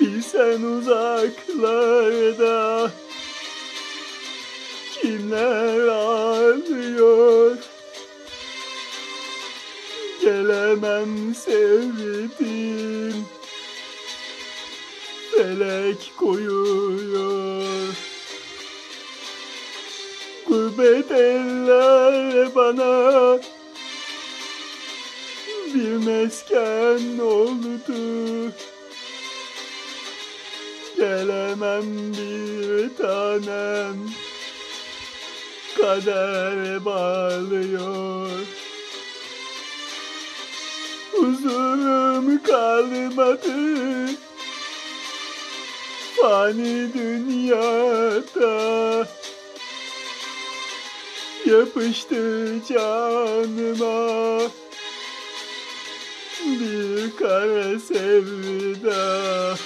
Bilsen uzaklarda kimler ağlıyor? Gelemem sevdim Felek koyuyor. Gurbet eller bana Bir mesken oldu Gelemem bir tanem. Kader bağlıyor. Huzurum kalmadı. Fani dünyada Yapıştı canıma. Bir kara sevda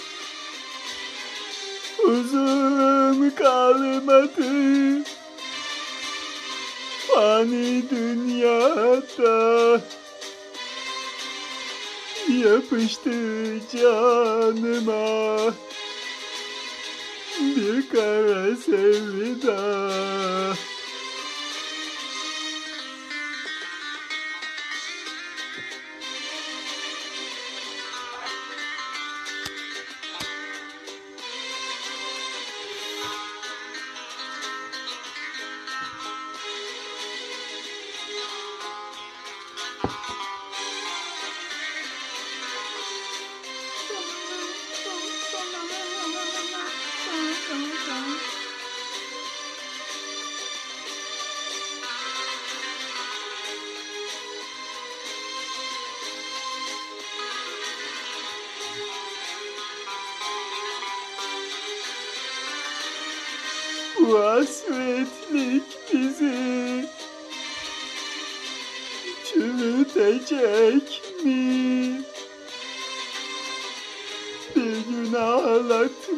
dünyada. Yapıştı canıma. Bir kara sevda Bu hasretlik bizi çürütecek mi? Bir gün ağlatmayıp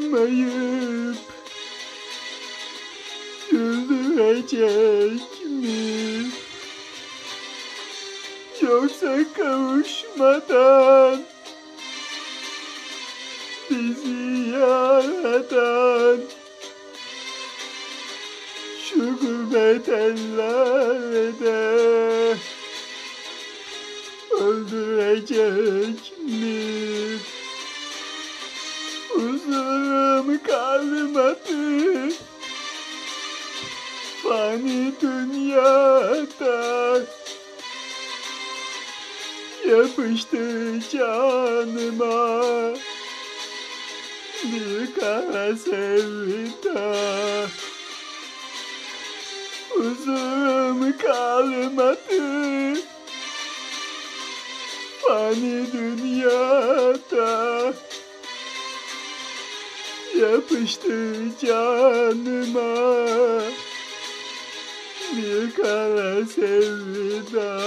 güldürecek mi? Yoksa kavuşmadan bizi yaradan gurbet ellerde öldürecek mi? Huzurum kalmadı. Fani dünyada yapıştı canıma. Bir kara sevda Huzurum kalmadı Fani dünyada Yapıştı canıma. Bir kara sevda.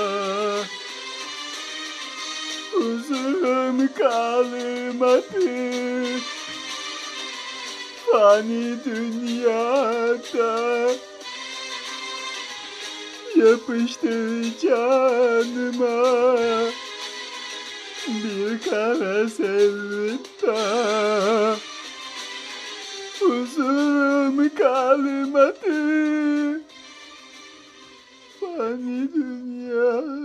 Huzurum kalmadı Fani dünyada Yapıştı canıma. Bir kara sevda. Huzurum kalmadı. Fani dünyada